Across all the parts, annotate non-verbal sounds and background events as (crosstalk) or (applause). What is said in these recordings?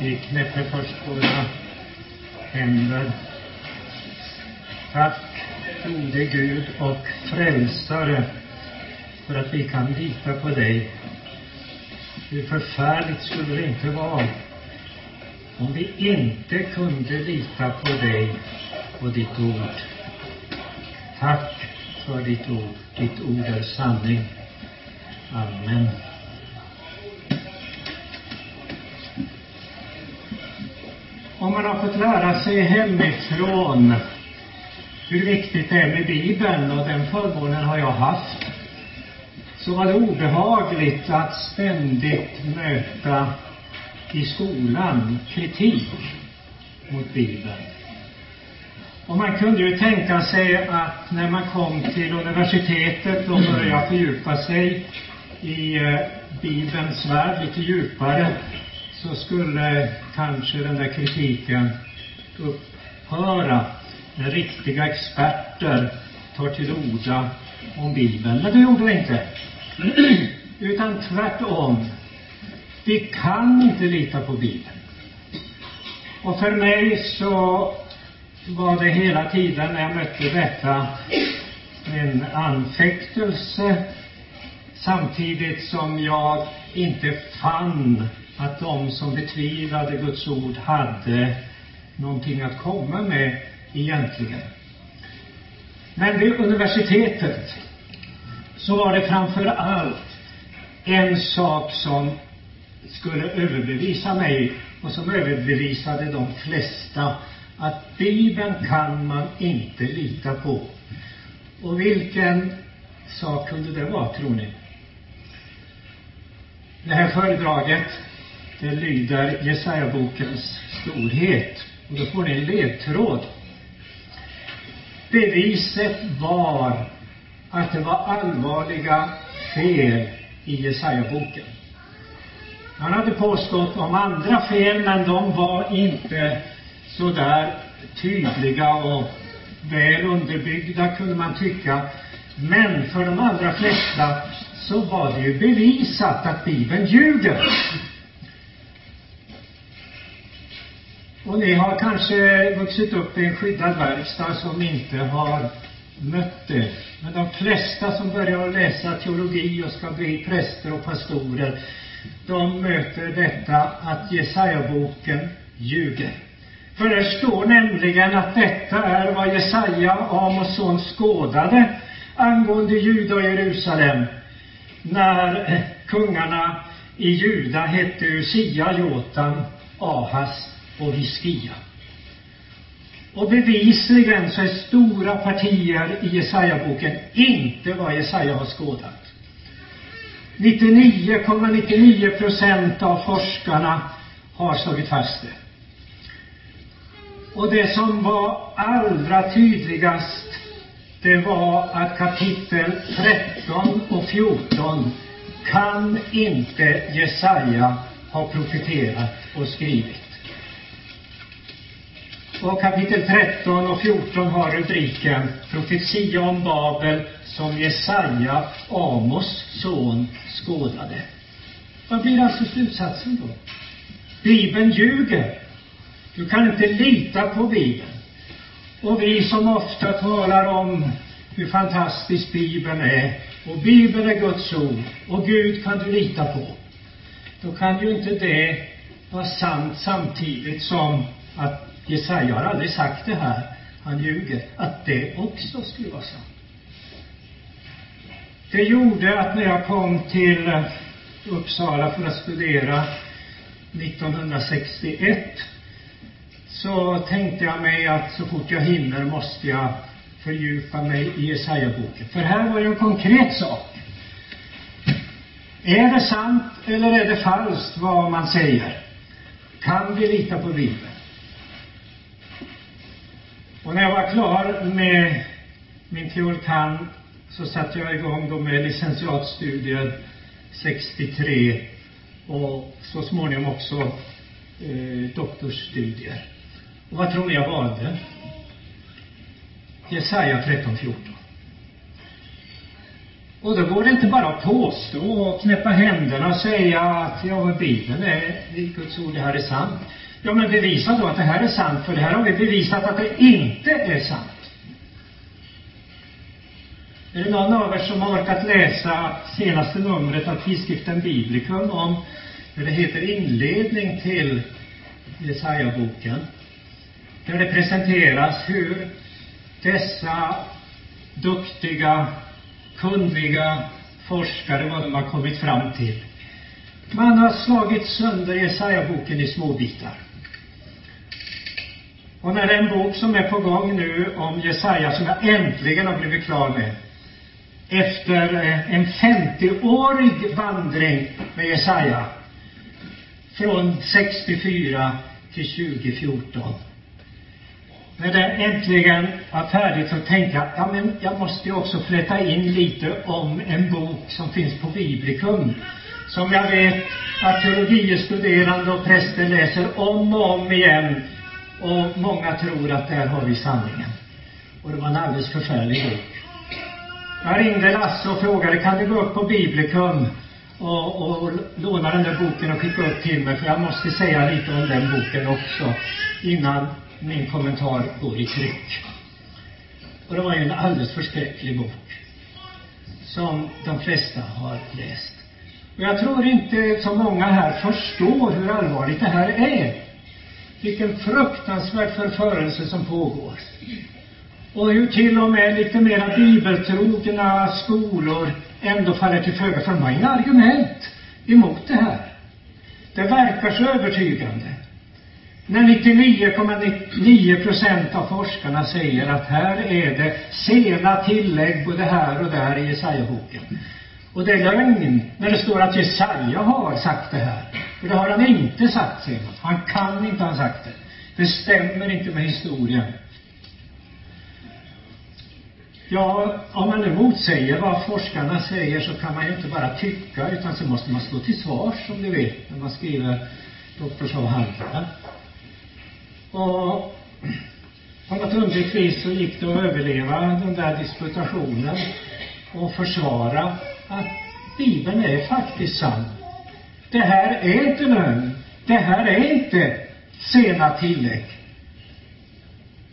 Vi knäpper först våra händer. Tack, gode Gud och frälsare, för att vi kan lita på dig. Hur förfärligt skulle det inte vara om vi inte kunde lita på dig och ditt ord. Tack för ditt ord. Ditt ord är sanning. Amen. Om man har fått lära sig hemifrån hur viktigt det är med Bibeln, och den förmånen har jag haft, så var det obehagligt att ständigt möta i skolan kritik mot Bibeln. Och man kunde ju tänka sig att när man kom till universitetet och började fördjupa sig i eh, Bibelns värld lite djupare, så skulle kanske den där kritiken upphöra när riktiga experter tar till orda om Bibeln. Men det gjorde det inte. (clears throat) Utan tvärtom. Vi kan inte lita på Bibeln. Och för mig så var det hela tiden när jag mötte detta en anfäktelse samtidigt som jag inte fann att de som betvivlade Guds ord hade någonting att komma med egentligen. Men vid universitetet så var det framför allt en sak som skulle överbevisa mig och som överbevisade de flesta att Bibeln kan man inte lita på. Och vilken sak kunde det vara, tror ni? Det här föredraget, det lyder Jesaja-bokens storhet. Och då får ni en ledtråd. Beviset var att det var allvarliga fel i Jesaja-boken. Han hade påstått om andra fel, men de var inte så där tydliga och väl underbyggda, kunde man tycka. Men för de allra flesta så var det ju bevisat att Bibeln ljuger. Och ni har kanske vuxit upp i en skyddad verkstad som inte har mött det. Men de flesta som börjar läsa teologi och ska bli präster och pastorer, de möter detta att Jesaja-boken ljuger. För det står nämligen att detta är vad Jesaja, Amos son, skådade angående Juda och Jerusalem när kungarna i Juda hette Usia, Jotam, Ahas och Hiskia. Och bevisligen så är stora partier i Jesaja-boken inte vad Jesaja har skådat. 99,99 procent av forskarna har slagit fast det. Och det som var allra tydligast, det var att kapitel 13 och 14 kan inte Jesaja ha profeterat och skrivit. Och kapitel 13 och 14 har rubriken Profetia om Babel som Jesaja, Amos son, skådade. Vad blir alltså slutsatsen då? Bibeln ljuger. Du kan inte lita på Bibeln. Och vi som ofta talar om hur fantastisk Bibeln är, och Bibeln är Guds ord, och Gud kan du lita på. Då kan ju inte det vara sant samtidigt som att Jesaja har aldrig sagt det här, han ljuger, att det också skulle vara sant. Det gjorde att när jag kom till eh, Uppsala för att studera 1961 så tänkte jag mig att så fort jag hinner måste jag fördjupa mig i Jesaja-boken. För här var ju en konkret sak. Är det sant eller är det falskt vad man säger? Kan vi lita på Bibeln? Och när jag var klar med min teol.kand. så satte jag igång då med licentiatstudier 63 och så småningom också eh, doktorsstudier. Och vad tror ni jag valde? Jesaja 13.14. Och då går det inte bara att påstå och knäppa händerna och säga att ja, Bibeln är Guds ord, det här är sant. Ja, men bevisa då att det här är sant, för det här har vi bevisat att det inte är sant. Är det någon av er som har orkat läsa senaste numret av tidskriften Biblikum om hur det heter inledning till Jesaja-boken? Där det presenteras hur dessa duktiga, kunniga forskare, vad de har kommit fram till. Man har slagit sönder Jesaja-boken i små bitar. Och när den bok som är på gång nu om Jesaja, som jag äntligen har blivit klar med, efter eh, en 50-årig vandring med Jesaja, från 64 till 2014. När den äntligen var färdig, så tänkte jag, ja men jag måste ju också flätta in lite om en bok som finns på Biblikum, som jag vet att teologistuderande och präster läser om och om igen och många tror att där har vi sanningen. Och det var en alldeles förfärlig bok. Jag ringde Lasse och frågade, kan du gå upp på Biblikum och, och låna den där boken och skicka upp till mig, för jag måste säga lite om den boken också, innan min kommentar går i tryck. Och det var ju en alldeles förskräcklig bok, som de flesta har läst. Och jag tror inte så många här förstår hur allvarligt det här är. Vilken fruktansvärd förförelse som pågår. Och hur till och med lite mera bibeltrogna skolor ändå faller till föga, för de har inga argument emot det här. Det verkar så övertygande. När 99,9 procent av forskarna säger att här är det sena tillägg både här och där i Jesaja-boken. Och det är lögn när det står att Jesaja har sagt det här. För det har han inte sagt, säger man. Han kan inte ha sagt det. Det stämmer inte med historien. Ja, om man nu motsäger vad forskarna säger så kan man ju inte bara tycka, utan så måste man stå till svars, som du vet, när man skriver doktorsavhandlingar. Och på något underligt vis så gick det att överleva den där disputationen och försvara att Bibeln är faktiskt sann. Det här är inte lögn. Det här är inte sena tillägg.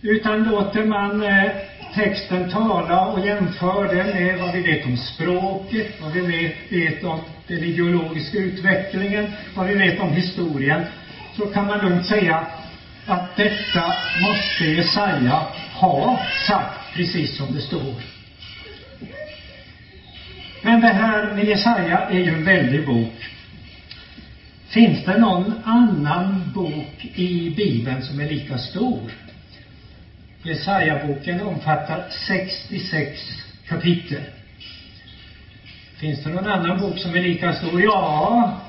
Utan låter man eh, texten tala och jämför den med vad vi vet om språket, vad vi vet om den ideologiska utvecklingen, vad vi vet om historien, så kan man lugnt säga att detta måste Jesaja ha sagt precis som det står. Men det här med Jesaja är ju en väldig bok. Finns det någon annan bok i Bibeln som är lika stor? Jesaja-boken omfattar 66 kapitel. Finns det någon annan bok som är lika stor? Ja,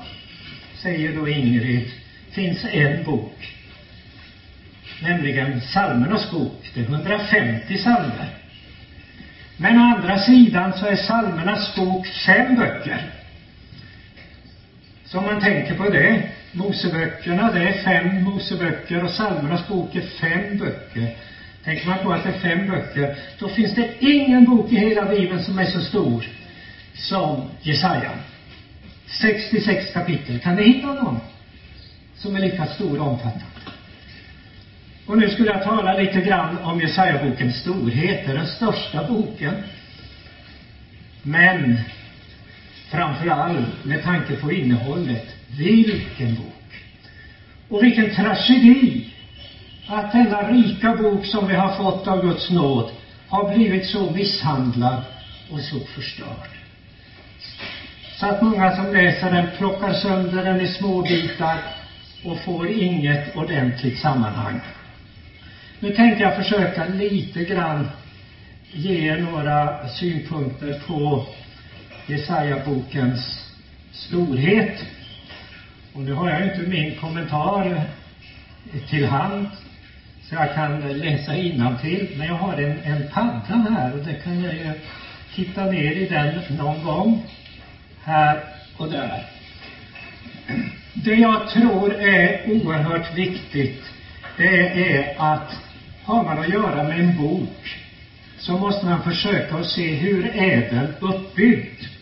säger då Ingrid. finns en bok. Nämligen Salmernas bok. Det är 150 psalmer. Men å andra sidan så är psalmernas bok fem böcker. Så om man tänker på det, Moseböckerna, det är fem Moseböcker och psalmernas bok är fem böcker. Tänker man på att det är fem böcker, då finns det ingen bok i hela Bibeln som är så stor som Jesaja. 66 kapitel. Kan ni hitta någon som är lika stor och omfattande? Och nu skulle jag tala lite grann om Jesaja-bokens storhet. Det är den största boken. Men framför allt med tanke på innehållet. Vilken bok! Och vilken tragedi att denna rika bok som vi har fått av Guds nåd har blivit så misshandlad och så förstörd. Så att många som läser den plockar sönder den i små bitar och får inget ordentligt sammanhang. Nu tänkte jag försöka lite grann ge några synpunkter på Jesaja-bokens storhet. Och nu har jag inte min kommentar till hand så jag kan läsa till. Men jag har en, en padda här och det kan jag ju titta ner i den någon gång. Här och där. Det jag tror är oerhört viktigt, det är att har man att göra med en bok så måste man försöka att se hur är den uppbyggd.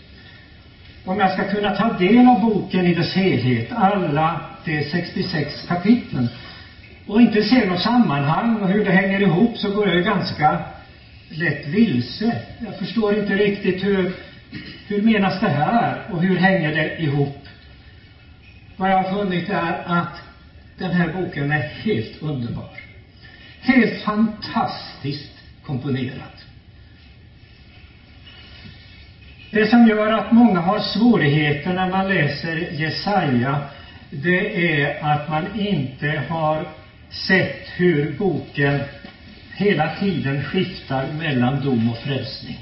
Om jag ska kunna ta del av boken i dess helhet, alla de 66 kapitlen, och inte se något sammanhang och hur det hänger ihop, så går jag ju ganska lätt vilse. Jag förstår inte riktigt hur, hur menas det här och hur hänger det ihop? Vad jag har funnit är att den här boken är helt underbar. Helt fantastiskt komponerad. Det som gör att många har svårigheter när man läser Jesaja, det är att man inte har sett hur boken hela tiden skiftar mellan dom och frälsning.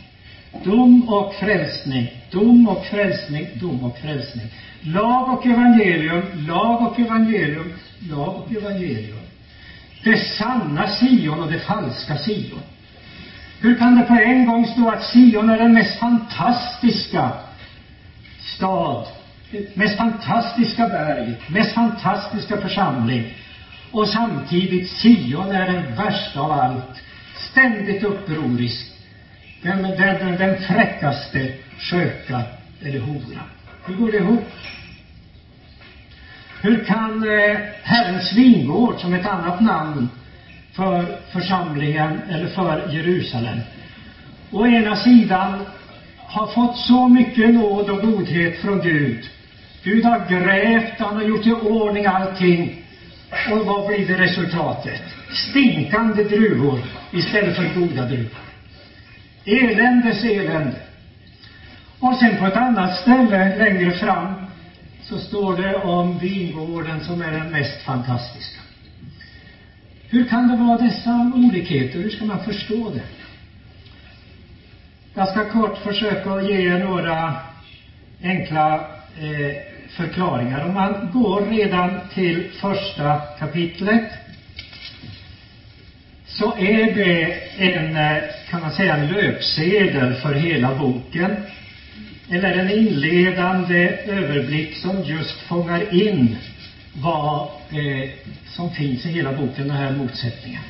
Dom och frälsning, dom och frälsning, dom och frälsning. Lag och evangelium, lag och evangelium, lag och evangelium. Det sanna Sion och det falska Sion. Hur kan det på en gång stå att Sion är den mest fantastiska stad, mest fantastiska berg, mest fantastiska församling och samtidigt Sion är den värsta av allt, ständigt upprorisk, den, den, den fräckaste sköka eller hora. Hur går det ihop? Hur kan eh, Herrens vingård, som ett annat namn för församlingen eller för Jerusalem, å ena sidan har fått så mycket nåd och godhet från Gud. Gud har grävt, han har gjort i ordning allting. Och vad blir det resultatet? Stinkande druvor istället för goda druvor. Eländes elände. Och sen på ett annat ställe längre fram så står det om vingården som är den mest fantastiska. Hur kan det vara dessa olikheter? Hur ska man förstå det? Jag ska kort försöka ge er några enkla eh, förklaringar. Om man går redan till första kapitlet så är det en, eh, kan man säga, en löpsedel för hela boken. Eller en inledande överblick som just fångar in vad eh, som finns i hela boken, den här motsättningen.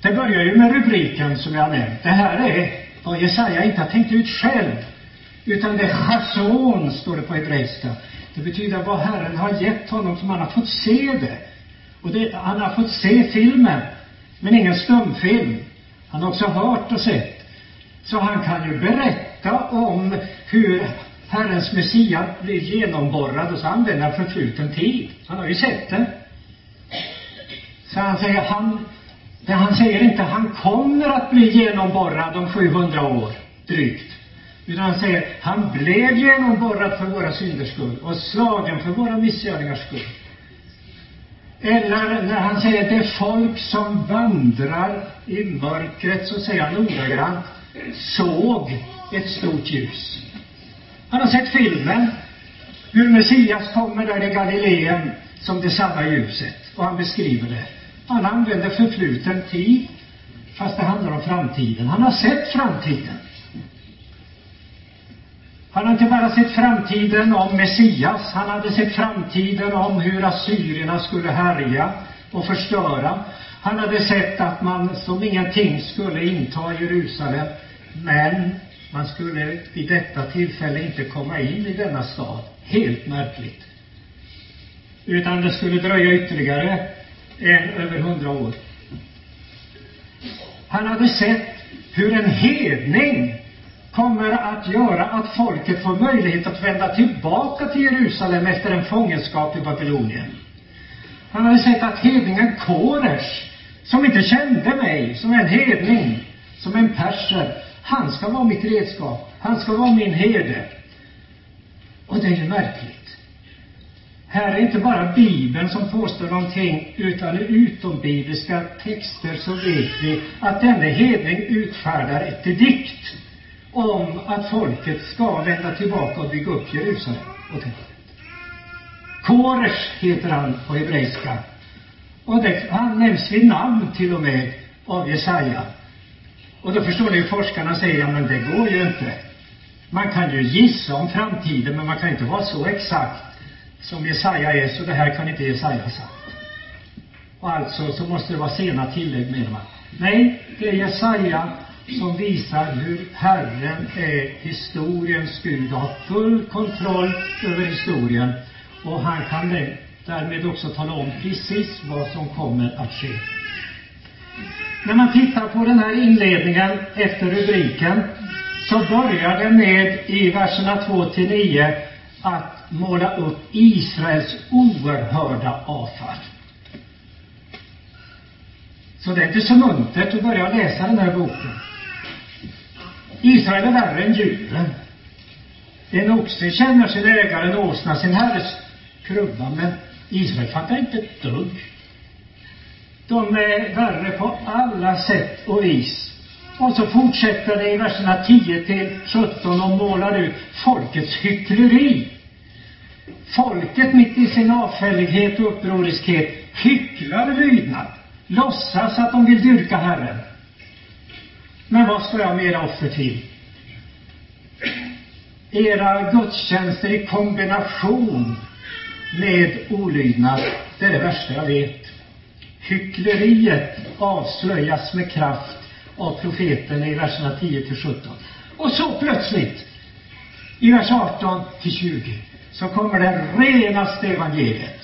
Det börjar ju med rubriken som jag nämnt. Det här är vad Jesaja inte har tänkt ut själv. Utan det är chason, står det på hebreiska. Det betyder vad Herren har gett honom som han har fått se det. Och det, han har fått se filmen, men ingen stumfilm. Han har också hört och sett. Så han kan ju berätta om hur Herrens Messias blir genomborrad och så använder han förfluten tid. Han har ju sett det. Så han säger, han, han säger inte han kommer att bli genomborrad om 700 år, drygt. Utan han säger, han blev genomborrad för våra synders skull och slagen för våra missgärningars skull. Eller när han säger det folk som vandrar i mörkret, så säger han ordagrant, såg ett stort ljus. Han har sett filmen, hur Messias kommer där i Galileen som det sanna ljuset, och han beskriver det. Han använder förfluten tid, fast det handlar om framtiden. Han har sett framtiden. Han har inte bara sett framtiden om Messias, han hade sett framtiden om hur assyrierna skulle härja och förstöra. Han hade sett att man som ingenting skulle inta Jerusalem, men man skulle vid detta tillfälle inte komma in i denna stad. Helt märkligt. Utan det skulle dröja ytterligare en över hundra år. Han hade sett hur en hedning kommer att göra att folket får möjlighet att vända tillbaka till Jerusalem efter en fångenskap i Babylonien. Han hade sett att hedningen Koresh, som inte kände mig, som en hedning, som en perser, han ska vara mitt redskap. Han ska vara min herde. Och det är ju märkligt. Här är inte bara Bibeln som påstår någonting, utan i utombibliska texter så vet vi att denne hedning utfärdar ett dikt om att folket ska vända tillbaka och bygga upp Jerusalem och templet. Koresh heter han på hebreiska. Och det, han nämns vid namn till och med av Jesaja. Och då förstår ni, forskarna säger, ja men det går ju inte. Man kan ju gissa om framtiden, men man kan inte vara så exakt som Jesaja är, så det här kan inte Jesaja ha sagt. Och alltså så måste det vara sena tillägg, menar man. Nej, det är Jesaja som visar hur Herren är historiens Gud och har full kontroll över historien. Och han kan därmed också tala om precis vad som kommer att ske. När man tittar på den här inledningen efter rubriken så börjar det med i verserna 2 till 9 att måla upp Israels oerhörda avfall. Så det är inte så muntert att börja läsa den här boken. Israel är värre än djuren. En oxe känner sin ägare, en åsna sin herres krubba, men Israel fattar inte ett dugg. De är värre på alla sätt och vis. Och så fortsätter det i verserna 10 till 17 och målar ut folkets hyckleri. Folket mitt i sin avfällighet och upproriskhet hycklar lydnad, låtsas att de vill dyrka Herren. Men vad ska jag med era offer till? Era gudstjänster i kombination med olydnad, det är det värsta jag vet. Hyckleriet avslöjas med kraft av profeten i verserna 10 till 17. Och så plötsligt, i vers 18 till 20, så kommer det renaste evangeliet.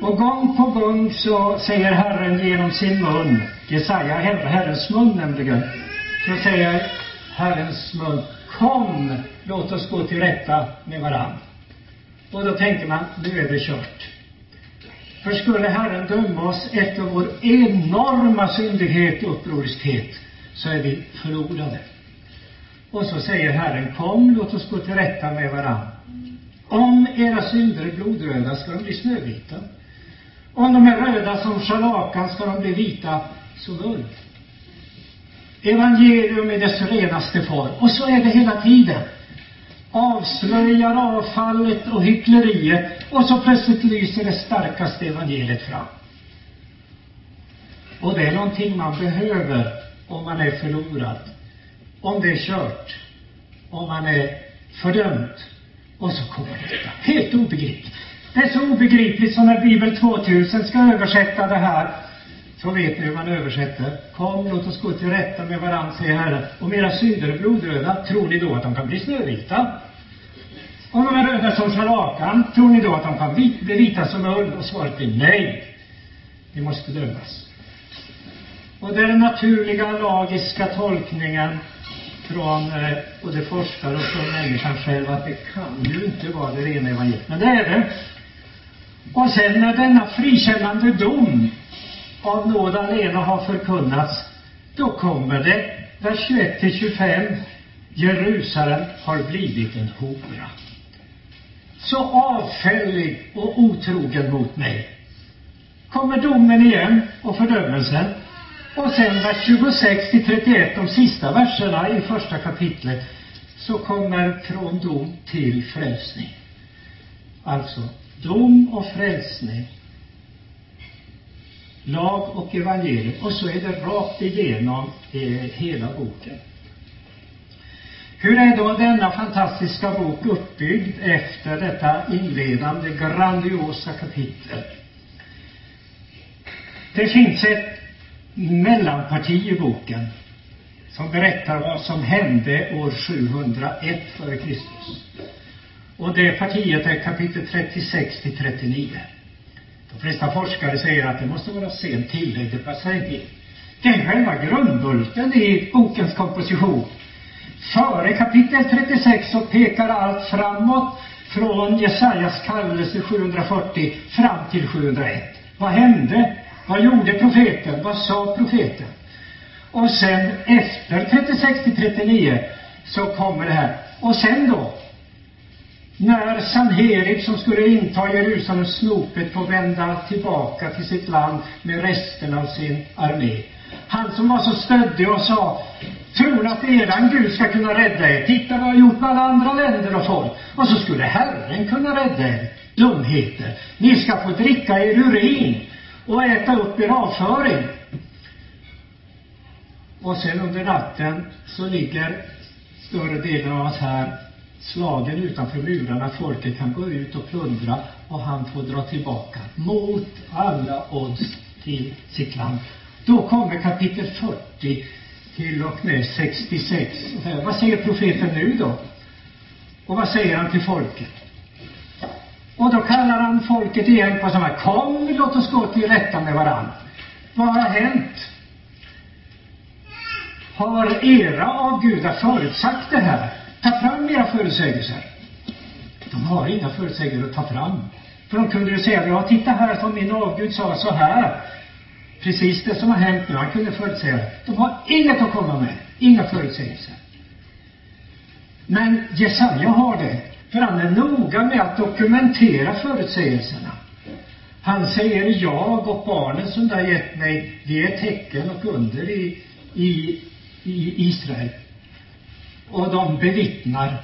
Och gång på gång så säger Herren genom sin mun, Jesaja, Herrens mun nämligen, så säger Herrens mun, kom, låt oss gå till rätta med varann. Och då tänker man, nu är det kört. För skulle Herren döma oss efter vår enorma syndighet och upproriskhet, så är vi förlorade. Och så säger Herren, kom, låt oss gå till rätta med varann. Om era synder är blodröda ska de bli snövita. Om de är röda som scharlakan ska de bli vita som ull. Evangelium i dess renaste form. Och så är det hela tiden. Avslöjar avfallet och hyckleriet och så plötsligt lyser det starkaste evangeliet fram. Och det är någonting man behöver om man är förlorad. Om det är kört. Om man är fördömd. Och så kommer detta. Helt obegripligt. Det är så obegripligt som när Bibel 2000 ska översätta det här. Så vet ni hur man översätter. Kom, låt oss gå till rätta med varandra, säger Herren. Om era synder är blodröda, tror ni då att de kan bli snövita? Om de är röda som scharlakan, tror ni då att de kan bli vita som ull? Och svaret blir nej. Ni måste dömas. Och det är den naturliga, lagiska tolkningen från eh, både forskare och från människan själv att det kan ju inte vara det rena evangeliet. Men det är det. Och sen när denna frikännande dom av nåd alena har förkunnats, då kommer det, vers 21 till 25, Jerusalem har blivit en hora. Så avfällig och otrogen mot mig. Kommer domen igen och fördömelsen. Och sen vers 26 till 31, de sista verserna i första kapitlet, så kommer från dom till frälsning. Alltså, dom och frälsning. Lag och evangelium. Och så är det rakt igenom eh, hela boken. Hur är då denna fantastiska bok uppbyggd efter detta inledande grandiosa kapitel? Det finns ett mellanparti i boken som berättar vad som hände år 701 före Kristus. Och det partiet är kapitel 36 till 39. De flesta forskare säger att det måste vara sent tillägg, det passar. Det är själva grundbulten i bokens komposition. Före kapitel 36 så pekar allt framåt från Jesajas kallelse 740 fram till 701. Vad hände? Vad gjorde profeten? Vad sa profeten? Och sen efter 36 till 39 så kommer det här. Och sen då? När Sanherib som skulle inta Jerusalem snopet får vända tillbaka till sitt land med resten av sin armé. Han som var så stöddig och sa Tror att eran Gud ska kunna rädda er? Titta vad jag har gjort med alla andra länder och folk. Och så skulle Herren kunna rädda er. Dumheter. Ni ska få dricka er urin och äta upp er avföring. Och sen under natten så ligger större delen av oss här slagen utanför murarna. Folket kan gå ut och plundra och han får dra tillbaka mot alla odds till sitt land. Då kommer kapitel 40 till och med 66. Eh, vad säger profeten nu då? Och vad säger han till folket? Och då kallar han folket igen på samma Kom, låt oss gå till rätta med varann. Vad har hänt? Har era avgudar förutsagt det här? Ta fram era förutsägelser. De har inga förutsägelser att ta fram. För de kunde ju säga, ja titta här som min avgud sa så här. Precis det som har hänt nu, han kunde förutsäga. De har inget att komma med, inga förutsägelser. Men Jesaja har det, för han är noga med att dokumentera förutsägelserna. Han säger, jag och barnen som du har gett mig, vi är tecken och under i, i, i Israel. Och de bevittnar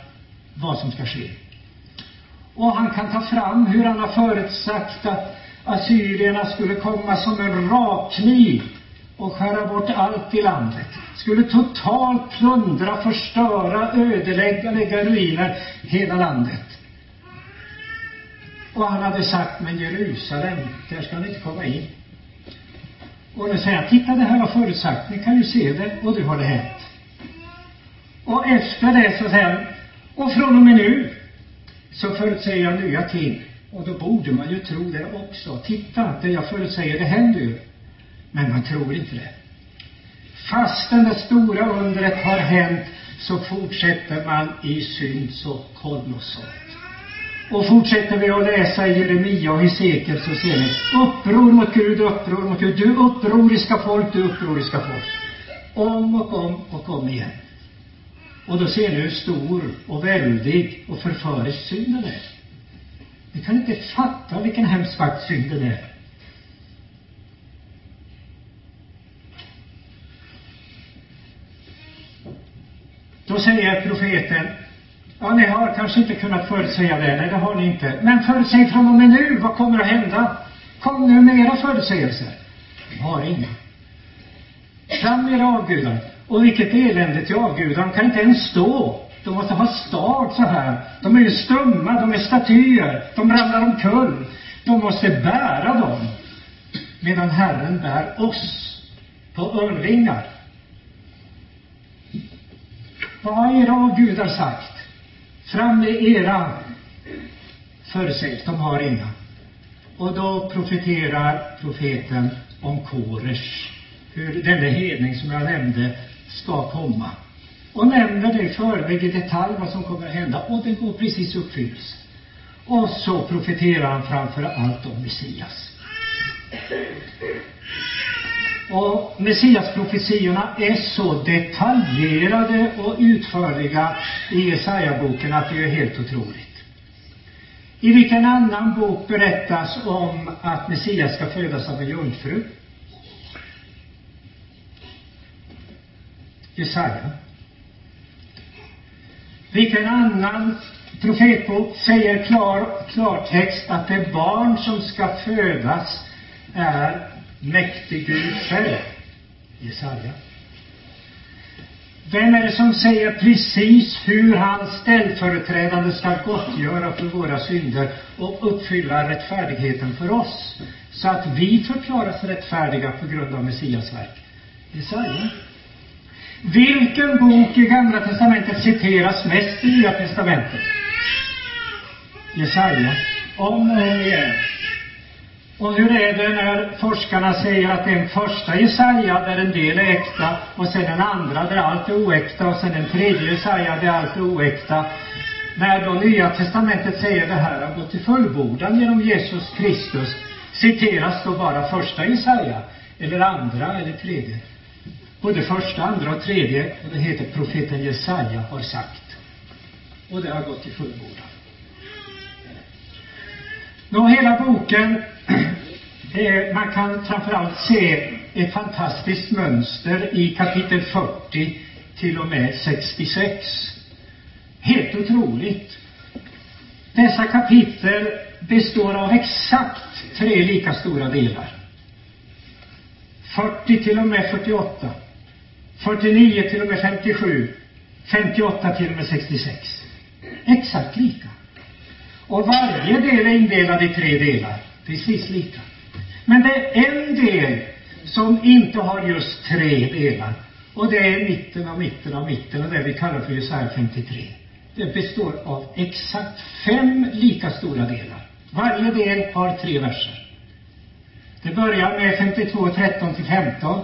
vad som ska ske. Och han kan ta fram hur han har förutsagt att assyrierna skulle komma som en rakkniv och skära bort allt i landet. Skulle totalt plundra, förstöra, ödelägga, lägga ruiner hela landet. Och han hade sagt, men Jerusalem, där ska ni inte komma in. Och nu säger han, titta det här var förutsagt, ni kan ju se det, och nu har det hänt. Och efter det så säger han, och från och med nu så förutsäger jag nya ting. Och då borde man ju tro det också. Titta, det jag förutsäger, det händer ju. Men man tror inte det. Fastän det stora undret har hänt så fortsätter man i synd så kolossalt. Och fortsätter vi att läsa i Jeremia och Hesekiel så ser ni uppror mot Gud, uppror mot Gud. Du upproriska folk, du upproriska folk. Om och om och om igen. Och då ser ni hur stor och väldig och förförisk synden är. Ni kan inte fatta vilken hemsk makt synden är. Då säger profeten, ja, ni har kanske inte kunnat förutsäga det, nej, det har ni inte. Men förutsäg från och med nu, vad kommer att hända? Kom nu med era förutsägelser. De har inga. Fram med era avgudar. Och vilket elände till avgudar. De kan inte ens stå. De måste ha stad så här. De är ju stumma, de är statyer. De ramlar omkull. De måste bära dem. Medan Herren bär oss på örnvingar. Vad har era avgudar sagt? Fram med era förutsägelser. De har inga. Och då profeterar profeten om Koresh. Hur denne hedning som jag nämnde ska komma. Och nämner det i förväg i detalj vad som kommer att hända. Och det går precis uppfyllelse. Och så profeterar han framför allt om Messias. Och Messiasprofetiorna är så detaljerade och utförliga i Jesaja-boken att det är helt otroligt. I vilken annan bok berättas om att Messias ska födas av en jungfru? Jesaja. Vilken annan profetbok säger klar, klartext att det barn som ska födas är mäktig Gud själv? Jesaja. Vem är det som säger precis hur hans ställföreträdande ska gottgöra för våra synder och uppfylla rättfärdigheten för oss, så att vi förklaras rättfärdiga på grund av Messias verk? Jesaja. Vilken bok i Gamla testamentet citeras mest i Nya testamentet? Jesaja. Om och om igen. Och hur är det när forskarna säger att den första Jesaja där en del är äkta och sen den andra där allt är oäkta och sen den tredje Jesaja där allt är oäkta. När då Nya testamentet säger det här har gått till fullbordan genom Jesus Kristus citeras då bara första Jesaja eller andra eller tredje? Både första, andra och tredje, och det heter profeten Jesaja har sagt. Och det har gått till fullbordan. Nå, hela boken, (clears throat) eh, man kan framförallt se ett fantastiskt mönster i kapitel 40 till och med 66. Helt otroligt. Dessa kapitel består av exakt tre lika stora delar. 40 till och med 48. 49 till och med 57, 58 till och med 66. Exakt lika. Och varje del är indelad i tre delar. Precis lika. Men det är en del som inte har just tre delar. Och det är mitten av mitten av mitten och det vi kallar för Jesaja 53. Det består av exakt fem lika stora delar. Varje del har tre verser. Det börjar med 52, 13 till 15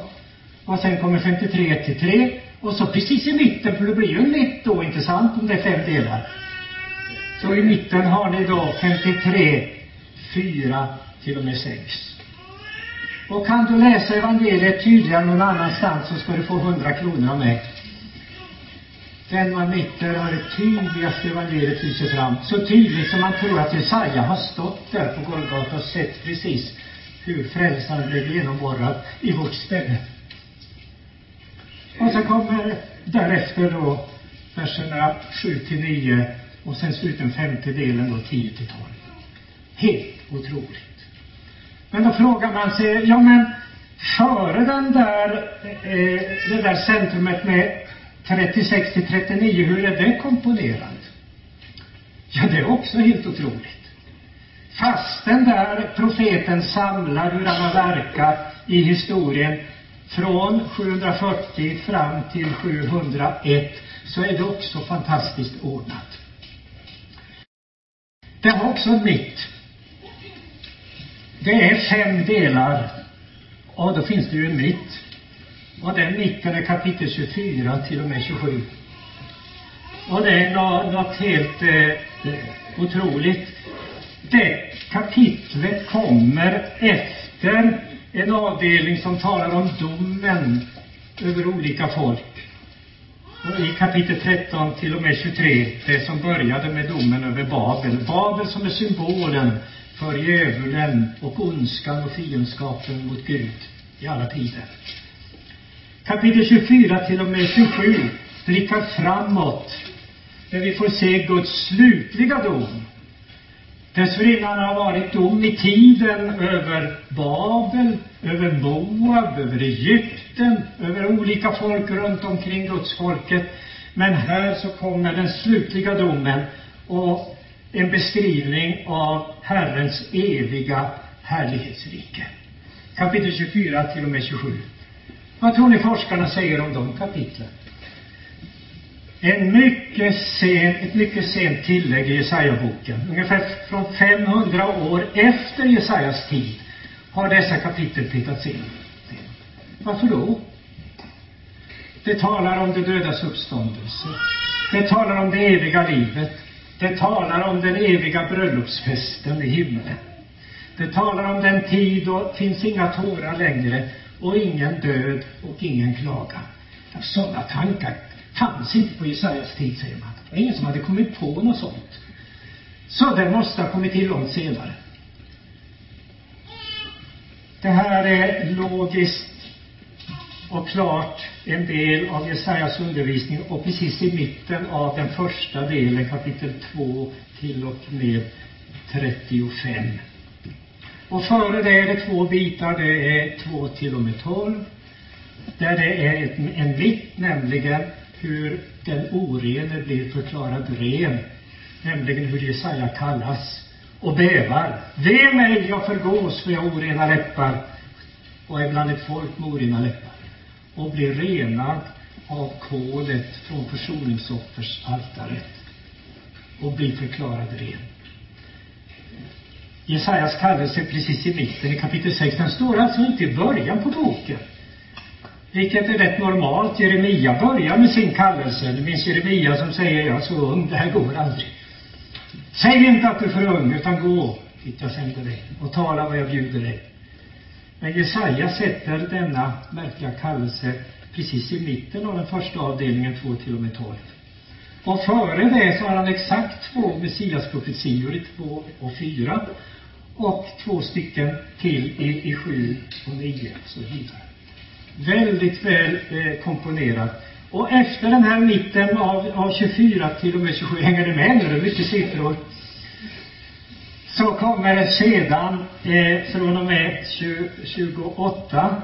och sen kommer 53, 1 till 3 och så precis i mitten, för det blir ju en mitt då, inte sant, om det är fem delar. Så i mitten har ni då 53, 4 till och med 6. Och kan du läsa evangeliet tydligare någon annanstans så ska du få 100 kronor av mig. Den man mitter har det tydligaste evangeliet lyser fram. Så tydligt som man tror att Jesaja har stått där på Golgata och sett precis hur frälsaren blev genomborrad i vårt ställe. Och så kommer därefter då verserna 7 till 9 och sen slut den femte delen då 10 till 12. Helt otroligt. Men då frågar man sig, ja men före den där, eh, det där centrumet med 36 till 39, hur är det komponerat? Ja, det är också helt otroligt. Fast den där profeten samlar hur han har verkat i historien från 740 fram till 701 så är det också fantastiskt ordnat. Det har också mitt. Det är fem delar och då finns det ju en mitt. Och den mitten är kapitel 24 till och med 27. Och det är något, något helt eh, otroligt. Det kapitlet kommer efter en avdelning som talar om domen över olika folk. Och I kapitel 13 till och med 23, det som började med domen över Babel. Babel som är symbolen för djävulen och ondskan och fiendskapen mot Gud i alla tider. Kapitel 24 till och med 27 blickar framåt, där vi får se Guds slutliga dom Dessförinnan har varit dom i tiden över Babel, över Moab, över Egypten, över olika folk runt omkring Gudsfolket. Men här så kommer den slutliga domen och en beskrivning av Herrens eviga härlighetsrike. Kapitel 24 till och med 27. Vad tror ni forskarna säger om de kapitlen? En mycket sen, ett mycket sent tillägg i Jesaja-boken. Ungefär från 500 år efter Jesajas tid har dessa kapitel tittats in. Varför då? Det talar om det dödas uppståndelse. Det talar om det eviga livet. Det talar om den eviga bröllopsfesten i himlen. Det talar om den tid då finns inga tårar längre och ingen död och ingen klagan. Sådana tankar fanns inte på Jesajas tid, säger man. Det var ingen som hade kommit på något sånt. Så det måste ha kommit till långt senare. Det här är logiskt och klart en del av Jesajas undervisning och precis i mitten av den första delen, kapitel 2 till och med 35. Och före det är det två bitar, det är 2 till och med 12, där det är en mitt, nämligen hur den orene blir förklarad ren, nämligen hur Jesaja kallas och bävar. Ve mig, jag förgås, för jag har orena läppar och är bland ett folk med orena läppar och blir renad av kolet från försoningsoffers altaret. och blir förklarad ren. Jesajas kallelse precis i mitten i kapitel 6, den står alltså inte i början på boken. Vilket är rätt normalt. Jeremia börjar med sin kallelse. Det minns Jeremia som säger, jag är så ung, det här går aldrig. Säg inte att du är för ung, utan gå dit jag sänder dig och tala vad jag bjuder dig. Men Jesaja sätter denna märkliga kallelse precis i mitten av den första avdelningen, 2 till och med 12. Och före det så har han exakt två Messiasprofetior i 2 och 4 och två stycken till i, i 7 och 9 och så vidare. Väldigt väl eh, komponerat. Och efter den här mitten av, av 24 till och med 27, hänger det med nu? Det är mycket siffror. Så kommer sedan, eh, från och med 20, 28,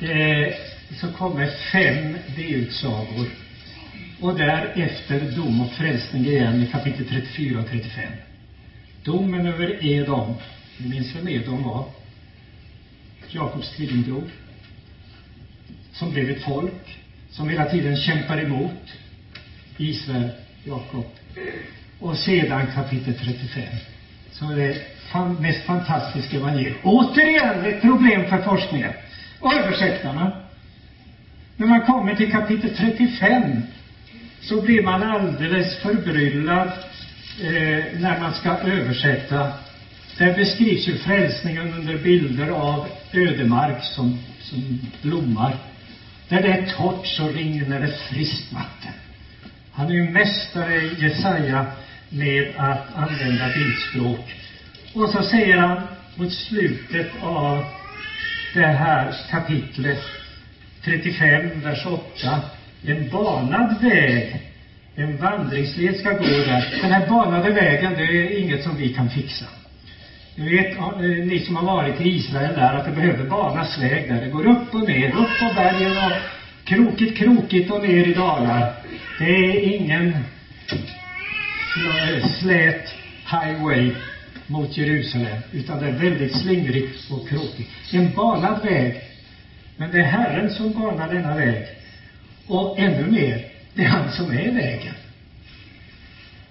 eh, så kommer fem B-utsagor. Och därefter dom och frälsning igen i kapitel 34 och 35. Domen över Edom. Ni minns vem Edom var? Jakobs tvillingbror som blev ett folk. som hela tiden kämpar emot Israel, Jakob. Och sedan kapitel 35, som är det fan, mest fantastiska evangeliet. Återigen ett problem för forskningen och översättarna. När man kommer till kapitel 35 så blir man alldeles förbryllad eh, när man ska översätta. Där beskrivs ju frälsningen under bilder av ödemark som, som blommar. Där det är torrt så rinner det friskt vatten. Han är ju mästare, Jesaja, med att använda bildspråk. Och så säger han mot slutet av det här kapitlet 35, vers 8. En banad väg, en vandringsled ska gå där. Den här banade vägen, det är inget som vi kan fixa. Ni vet, ni som har varit i Israel där, att det behöver banas väg där. Det går upp och ner, upp på bergen och krokigt, krokigt och ner i dalar. Det är ingen eh, slät highway mot Jerusalem, utan det är väldigt slingrigt och krokigt. En banad väg. Men det är Herren som banar denna väg. Och ännu mer, det är han som är vägen.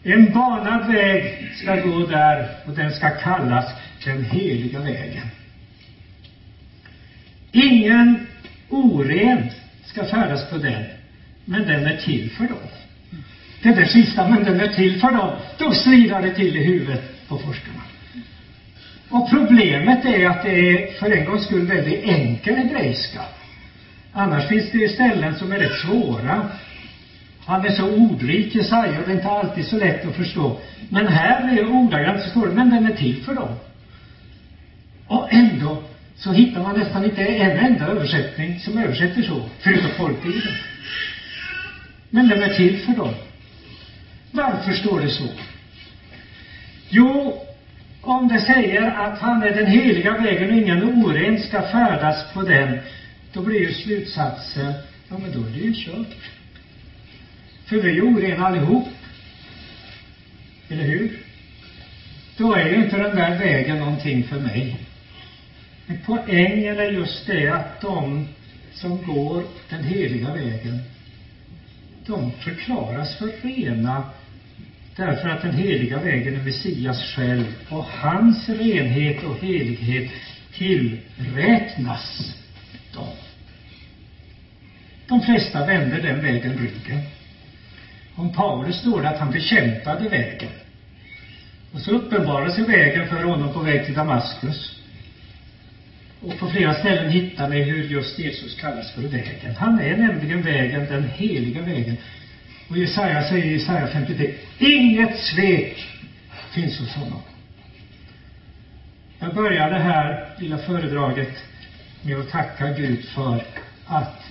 En banad väg ska gå där och den ska kallas den heliga vägen. Ingen oren ska färdas på den, men den är till för dem. Det där sista, men den är till för dem. Då slirar det till i huvudet på forskarna. Och problemet är att det är för en gångs skull väldigt enkel hebreiska. Annars finns det ju ställen som är rätt svåra. Han är så ordrik, Jesaja, och det är inte alltid så lätt att förstå. Men här är ordagrant så står det, men den är till för dem. Och ändå så hittar man nästan inte en enda översättning som översätter så, förutom folkbibeln. Men den är till för dem. Varför står det så? Jo, om det säger att han är den heliga vägen och ingen oren ska färdas på den, då blir ju slutsatsen, ja men då är det ju kört. För vi är ju orena allihop. Eller hur? Då är ju inte den där vägen någonting för mig. Men poängen är just det att de som går den heliga vägen, de förklaras för rena därför att den heliga vägen är Messias själv och hans renhet och helighet tillräknas dem. De flesta vänder den vägen ryggen. Om Paulus står det att han bekämpade vägen. Och så uppenbarade sig vägen för honom på väg till Damaskus. Och på flera ställen hittar ni hur just Jesus kallas för vägen. Han är nämligen vägen, den heliga vägen. Och Jesaja säger i Jesaja 53, inget svek finns hos honom. Jag börjar det här lilla föredraget med att tacka Gud för att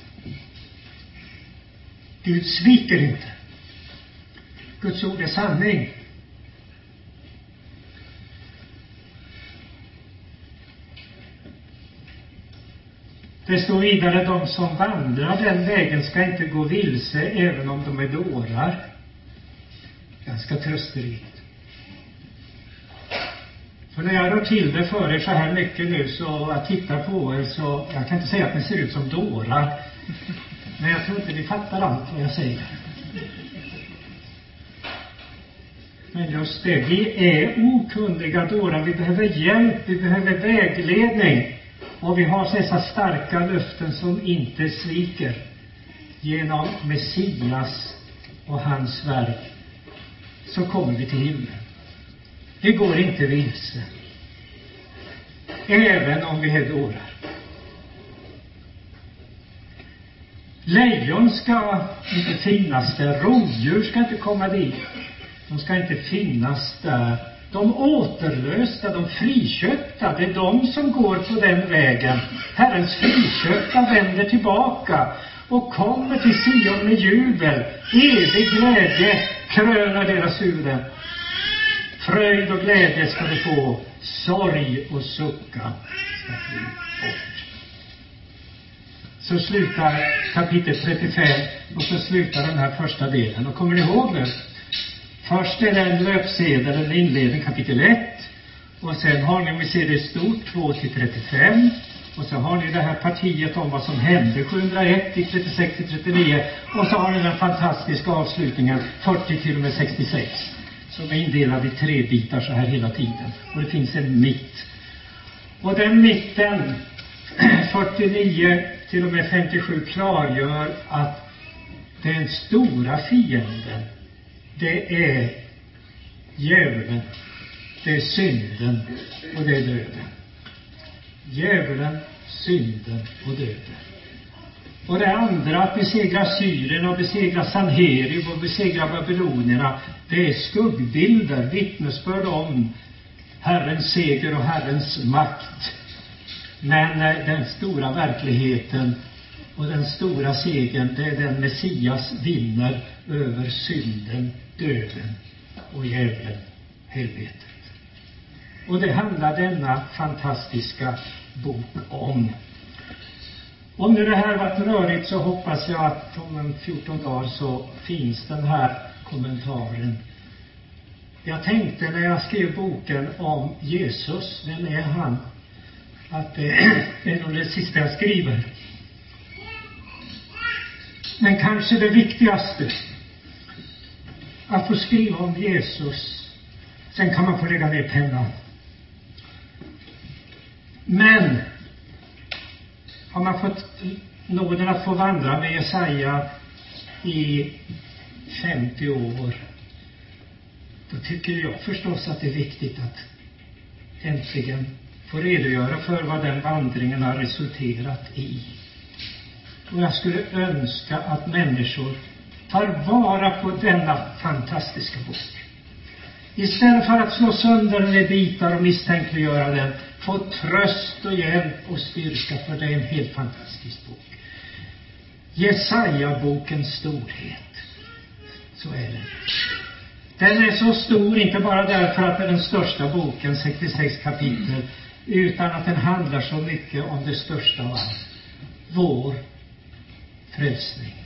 Gud sviker inte. Guds ord är sanning. Det står vidare, de som vandrar den vägen ska inte gå vilse även om de är dårar. Ganska trösterikt. För när jag rör till det för er så här mycket nu så, jag tittar på er så, jag kan inte säga att ni ser ut som dårar. Men jag tror inte ni fattar allt vad jag säger. Men just det, vi är okunniga dårar. Vi behöver hjälp, vi behöver vägledning. Och vi har dessa starka löften som inte sviker. Genom Messias och hans verk så kommer vi till himlen. Vi går inte vilse. Även om vi är dårar. Lejon ska inte finnas där. Rovdjur ska inte komma dit. De ska inte finnas där de återlösta, de friköpta, det är de som går på den vägen. Herrens friköpta vänder tillbaka och kommer till Sion med jubel. Evig glädje krönar deras huvuden. Fröjd och glädje ska de få. Sorg och sucka ska fly bort. Så slutar kapitel 35 och så slutar den här första delen. Och kommer ni ihåg nu? Först är det en löpsedel, en inledning, kapitel 1. Och sen har ni, om vi ser det stort, 2 till 35. Och så har ni det här partiet om vad som hände 701 till 36 till 39. Och så har ni den fantastiska avslutningen 40 till och med 66. Som är indelad i tre bitar så här hela tiden. Och det finns en mitt. Och den mitten, (clears throat) 49 till och med 57, klargör att den stora fienden, det är djävulen, det är synden och det är döden. Djävulen, synden och döden. Och det andra, att besegra Syrien och besegra Sanherib och besegra babylonierna, det är skuggbilder, vittnesbörd om Herrens seger och Herrens makt. Men eh, den stora verkligheten och den stora segern, det är den Messias vinner över synden, döden och djävulen, helvetet. Och det handlar denna fantastiska bok om. Om nu det här varit rörigt så hoppas jag att om en 14 dagar så finns den här kommentaren. Jag tänkte när jag skrev boken om Jesus, vem är han? Att det (clears throat) är nog det sista jag skriver. Men kanske det viktigaste, att få skriva om Jesus. Sen kan man få lägga ner pennan. Men har man fått nåden att få vandra med Jesaja i 50 år, då tycker jag förstås att det är viktigt att äntligen få redogöra för vad den vandringen har resulterat i. Och jag skulle önska att människor tar vara på denna fantastiska bok. Istället för att slå sönder den i bitar och misstänkliggöra den, få tröst och hjälp och styrka, för det är en helt fantastisk bok. Jesaja-bokens storhet. Så är det. Den är så stor, inte bara därför att det är den största boken, 66 kapitel, utan att den handlar så mycket om det största av allt. Vår frälsning.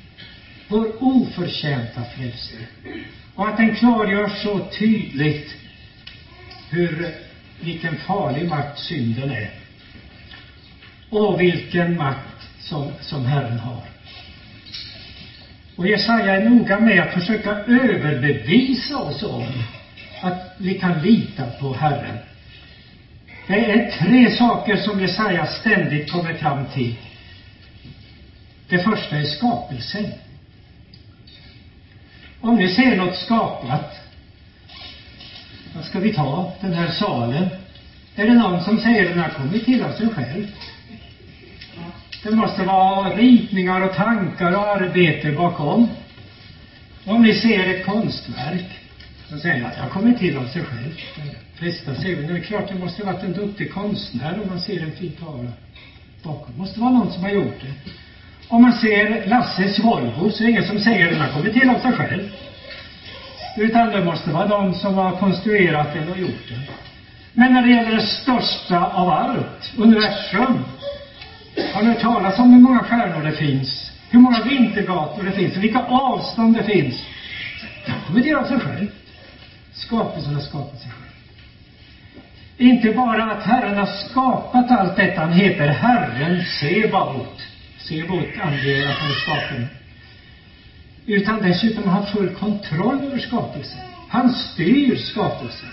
Vår oförtjänta frälsning. Och att den klargör så tydligt hur, vilken farlig makt synden är. Och vilken makt som, som Herren har. Och Jesaja är noga med att försöka överbevisa oss om att vi kan lita på Herren. Det är tre saker som Jesaja ständigt kommer fram till. Det första är skapelsen. Om ni ser något skapat, vad ska vi ta den här salen? Är det någon som säger den har kommit till av sig själv? Det måste vara ritningar och tankar och arbete bakom. Om ni ser ett konstverk, så säger jag att jag kommer till av sig själv. De flesta säger det är klart det måste ha varit en duktig konstnär om man ser en fin tavla bakom. Det måste vara någon som har gjort det. Om man ser Lasses Volvo så är det ingen som säger att den har kommit till av sig själv. Utan det måste vara de som har konstruerat den och gjort den. Men när det gäller det största av allt, universum, har ni hört talas om hur många stjärnor det finns? Hur många vintergator det finns? Och vilka avstånd det finns? Det har kommit till av sig själv. Skapelsen har skapat sig själv. Inte bara att Herren har skapat allt detta, han heter Herren Sebaot ser anger att han är skaparen. Utan dessutom har han full kontroll över skapelsen. Han styr skapelsen.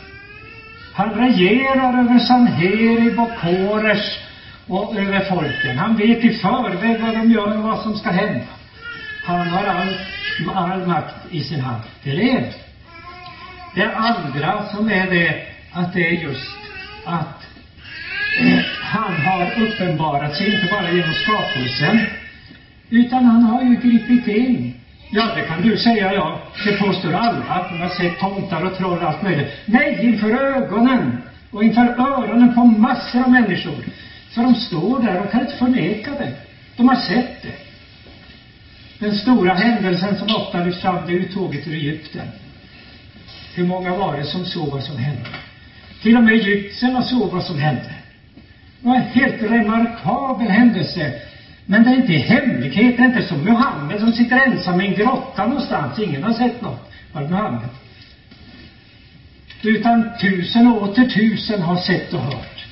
Han regerar över Sanherib och Koresh och över folken. Han vet i förväg vad de gör och vad som ska hända. Han har all, all makt i sin hand. Det är det Det andra som är det, att det är just att (clears throat) han har uppenbarat sig inte bara genom skapelsen, utan han har ju gripit in. Ja, det kan du säga, ja. Det påstår alla, att de har sett tomtar och troll och allt möjligt. Nej, inför ögonen och inför öronen på massor av människor. För de står där och kan inte förneka det. De har sett det. Den stora händelsen som ofta lyfts fram, det är uttåget ur Egypten. Hur många var det som såg vad som hände? Till och med egyptierna såg vad som hände. Det var en helt remarkabel händelse. Men det är inte i hemlighet, det är inte som Muhammed som sitter ensam i en grotta någonstans. Ingen har sett något Var Muhammed. Utan tusen och åter tusen har sett och hört.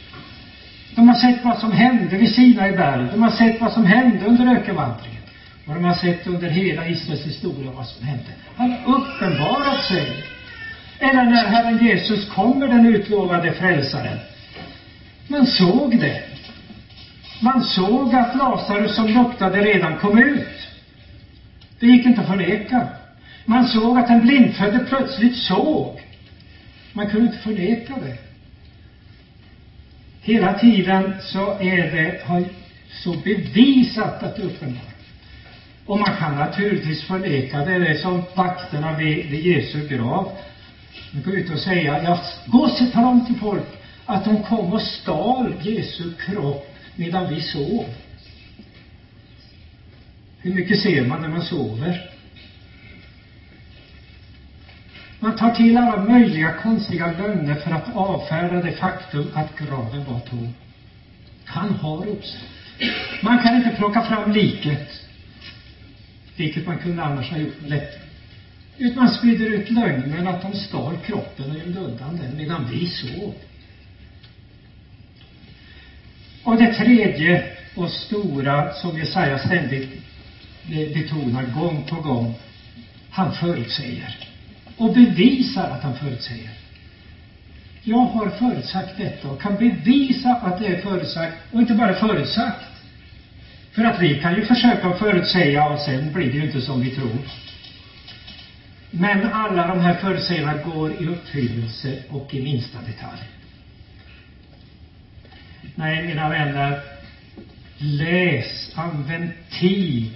De har sett vad som hände vid Sinai berg. De har sett vad som hände under ökenvandringen. Och de har sett under hela Israels historia vad som hände. Han har uppenbarat sig. Eller när Herren Jesus kommer, den utlovade frälsaren. Man såg det. Man såg att Lazarus som luktade redan kom ut. Det gick inte att förneka. Man såg att den blindfödde plötsligt såg. Man kunde inte förneka det. Hela tiden så är det har så bevisat att det är uppenbart. Och man kan naturligtvis förneka det. Det är som vakterna vid, vid Jesu grav. De går ut och säger, ja, gå och tala om till folk att de kom och stal Jesu kropp medan vi sov. Hur mycket ser man när man sover? Man tar till alla möjliga konstiga lögner för att avfärda det faktum att graven var tom. Han har uppstått. Man kan inte plocka fram liket, vilket man kunde annars ha gjort lätt. Utan man sprider ut lögnen att de stal kroppen och gömde undan den medan vi sov. Och det tredje och stora som Jesaja ständigt betonar gång på gång, han förutsäger och bevisar att han förutsäger. Jag har förutsagt detta och kan bevisa att det är förutsagt och inte bara förutsagt. För att vi kan ju försöka förutsäga och sen blir det ju inte som vi tror. Men alla de här förutsägelserna går i uppfyllelse och i minsta detalj. Nej, mina vänner, läs, använd tid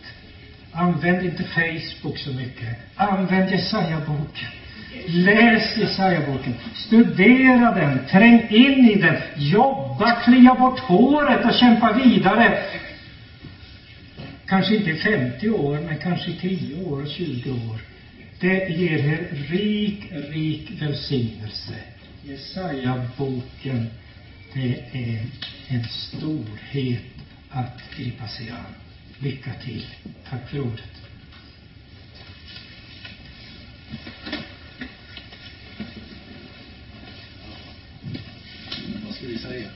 Använd inte Facebook så mycket. Använd Jesaja-boken. Läs Jesaja-boken. Studera den. Träng in i den. Jobba, klia bort håret och kämpa vidare. Kanske inte i 50 år, men kanske i 10 år, 20 år. Det ger er rik, rik välsignelse. Jesaja-boken, det är en storhet att gripa sig an. Lycka till. Tack för ordet. Vad ska vi säga?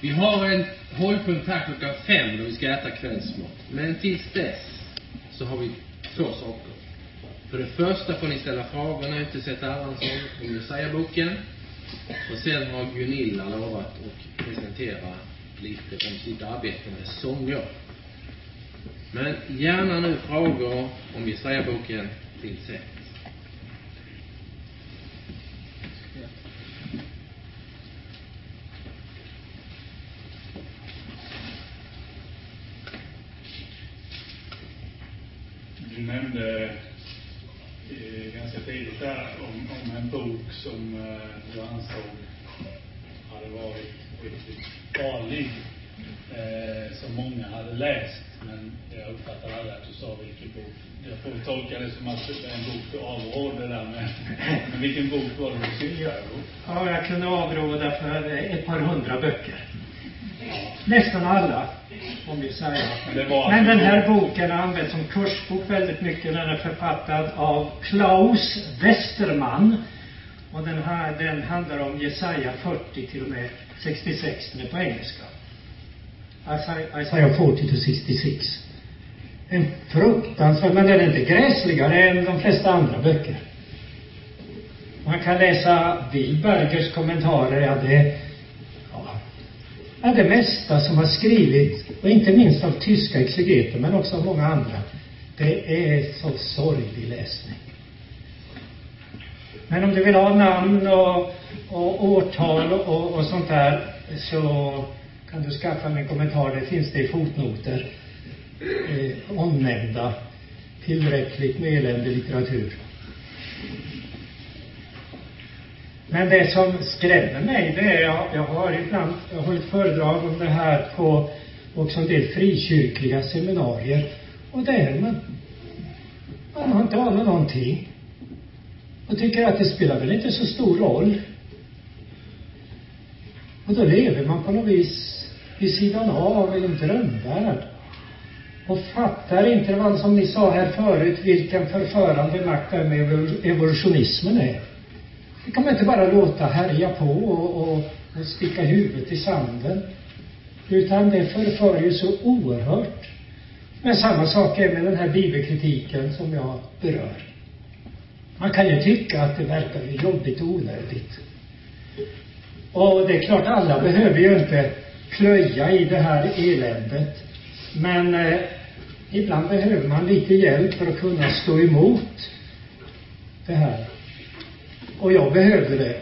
Vi har en hållpunkt här klockan fem då vi ska äta kvällsmat. Men tills dess så har vi två saker. För det första får ni ställa frågor inte sätta Erlandsson om Jesaja-boken. Och sen har Gunilla lovat att presentera lite om sitt arbete med sånger. Men gärna nu frågor om Jesaja-boken till sätt. Du nämnde eh, ganska tidigt där om, om en bok som eh, du ansåg hade varit riktigt farlig eh, som många hade läst. Men jag uppfattar aldrig att du sa vilken bok. Jag får tolka det som att det är en bok du avråder där med. (laughs) Men vilken bok var det du syftade på? Ja, jag kunde avråda för ett par hundra böcker. Nästan alla, om vi säger. Det var Men den här alltså- boken har använts som kursbok väldigt mycket. Den är författad av Klaus Westerman. Och den, här, den handlar om Jesaja 40 till och med 66. Den är på engelska. Isaiah 40 to 66. En fruktansvärd, men den är inte gräsligare än de flesta andra böcker. Man kan läsa Wilbergers kommentarer, ja det, ja, ja, det mesta som har skrivits, och inte minst av tyska exegeter, men också av många andra. Det är så sorglig läsning. Men om du vill ha namn och, och årtal och, och sånt där, så kan du skaffa min kommentar. Det finns det i fotnoter. Eh, omnämnda. Tillräckligt med eländig litteratur. Men det som skrämmer mig, det är, jag, jag har ibland, jag har hållit föredrag om det här på också en del frikyrkliga seminarier. Och där man, man har inte anat någonting. Och tycker att det spelar väl inte så stor roll. Och då lever man på något vis vid sidan av i en drömvärld. Och fattar inte vad som ni sa här förut, vilken förförande makt det här med evolutionismen är. Det kan man inte bara låta härja på och, och, och sticka huvudet i sanden. Utan det förför ju så oerhört. Men samma sak är med den här bibelkritiken som jag berör. Man kan ju tycka att det verkar jobbigt och onödigt. Och det är klart, alla behöver ju inte plöja i det här eländet. Men eh, ibland behöver man lite hjälp för att kunna stå emot det här. Och jag behövde det.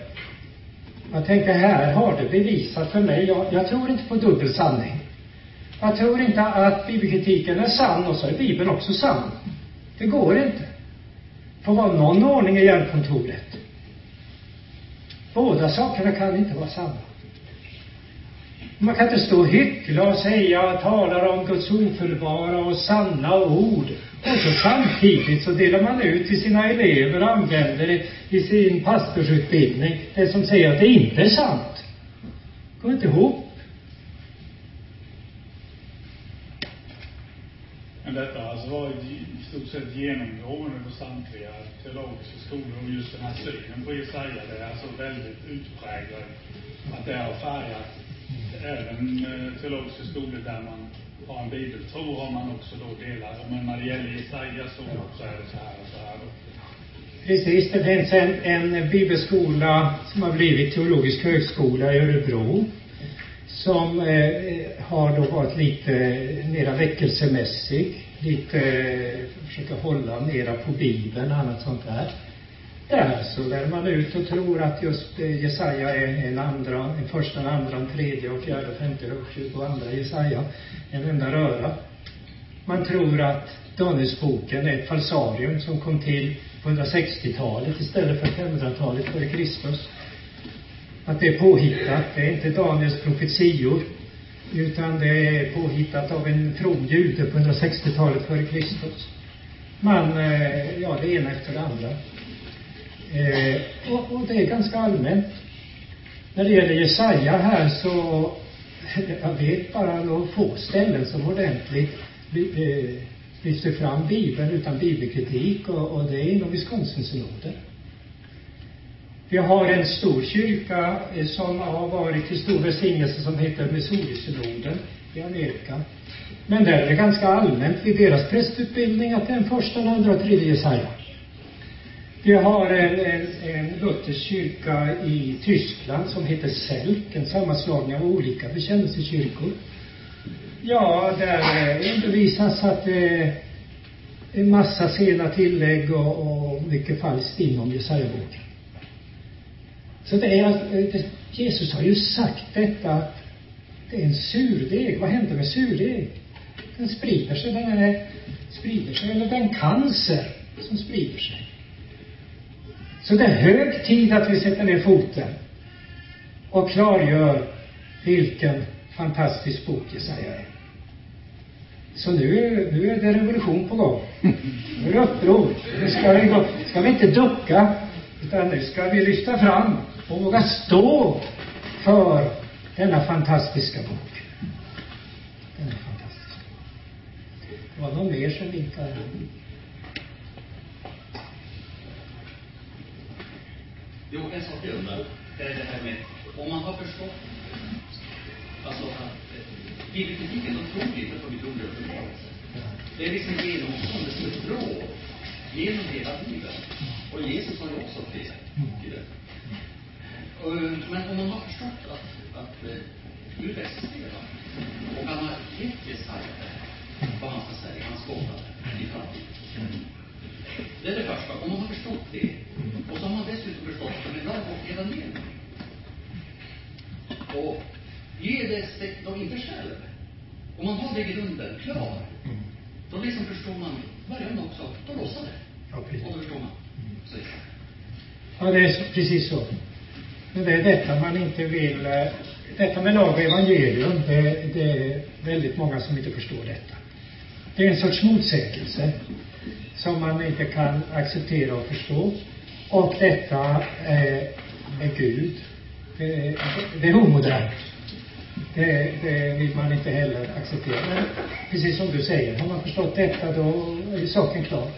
Jag tänkte, här har det bevisat för mig. Jag, jag tror inte på dubbel sanning. Jag tror inte att bibelkritiken är sann och så är Bibeln också sann. Det går inte. Får vara någon ordning i hjälpkontoret. Båda sakerna kan inte vara sanna. Man kan inte stå och hyckla och säga, tala om Guds ofelbara och sanna ord. Och så samtidigt så delar man ut till sina elever och använder det i sin pastorsutbildning, det som säger att det inte är sant. Det går inte ihop. Men detta har alltså varit stort sett genomgående på samtliga teologiska skolor och just den här synen på Jesaja, det är alltså väldigt utpräglat Att det har färgat även eh, teologiska skolor där man har en bibeltro har man också då delar. Men när det gäller Jesaja så, så är det så här och så här. Precis, det finns en, en bibelskola som har blivit teologisk högskola i Örebro som eh, har då varit lite mera väckelsemässig, lite försöker försöka hålla mera på Bibeln och annat sånt där. Där så lär man ut och tror att just eh, Jesaja är en andra, en första, en andra, en tredje och fjärde, femte och andra Jesaja, en enda röra. Man tror att Danielsboken är ett falsarium som kom till på 160-talet istället för 500-talet före Kristus. Att det är påhittat, det är inte Daniels profetior, utan det är påhittat av en from jude på 160-talet före Kristus. Man, eh, ja, det ena efter det andra. Eh, och, och, det är ganska allmänt. När det gäller Jesaja här så, (laughs) jag vet bara några få ställen som ordentligt eh, lyfter fram Bibeln utan bibelkritik och, och det är inom Wisconsin-synoden. Vi har en stor kyrka eh, som har varit till stor välsignelse som heter Missouri-synoden i Amerika. Men där är det ganska allmänt vid deras prästutbildning att den första, den andra och tredje Jesaja. Vi har en, en, en luthersk kyrka i Tyskland som heter SELK, en sammanslagning av olika bekännelsekyrkor. Ja, där eh, undervisas att det är en massa sena tillägg och, och mycket falskt inom Jesaja-boken. Så det är det, Jesus har ju sagt detta att det är en surdeg. Vad händer med surdeg? Den sprider sig, den är, sprider sig, eller den cancer som sprider sig. Så det är hög tid att vi sätter ner foten och klargör vilken fantastisk bok Jesaja är. Så nu, nu är det revolution på gång. (laughs) Nu är det uppror. Nu ska vi, gå, ska vi inte ducka, utan nu ska vi lyfta fram och våga stå för denna fantastiska bok. Denna fantastiska. Det var någon mer som vinkade. Jo, en sak jag undrar. Det är det här med, om man har förstått, alltså att eh, bibelkritiken, de tror inte på Guds uppenbarelse. Det är liksom genomgående som ett råd genom hela Bibeln. Och Jesus har ju också det i det. Men om man har förstått att, att uh, Gud existerar och han har gett Jesaja vad han ska säga, hans gåva i framtiden. Det är det första. Om man har förstått det och så har man dessutom förstått att en lag och evangelium. Och ger det då inte själv. Om man har det grunden klar, då liksom förstår man början också. Då lossar det. Och då förstår man. Ja, det är precis så. Men det är detta man inte vill, eh, detta med lag och evangelium, det, det är väldigt många som inte förstår detta. Det är en sorts motsägelse som man inte kan acceptera och förstå. Och detta eh, är, är Gud. Det, det är omodernt. Det, det vill man inte heller acceptera. Men precis som du säger, har man förstått detta då är saken klar.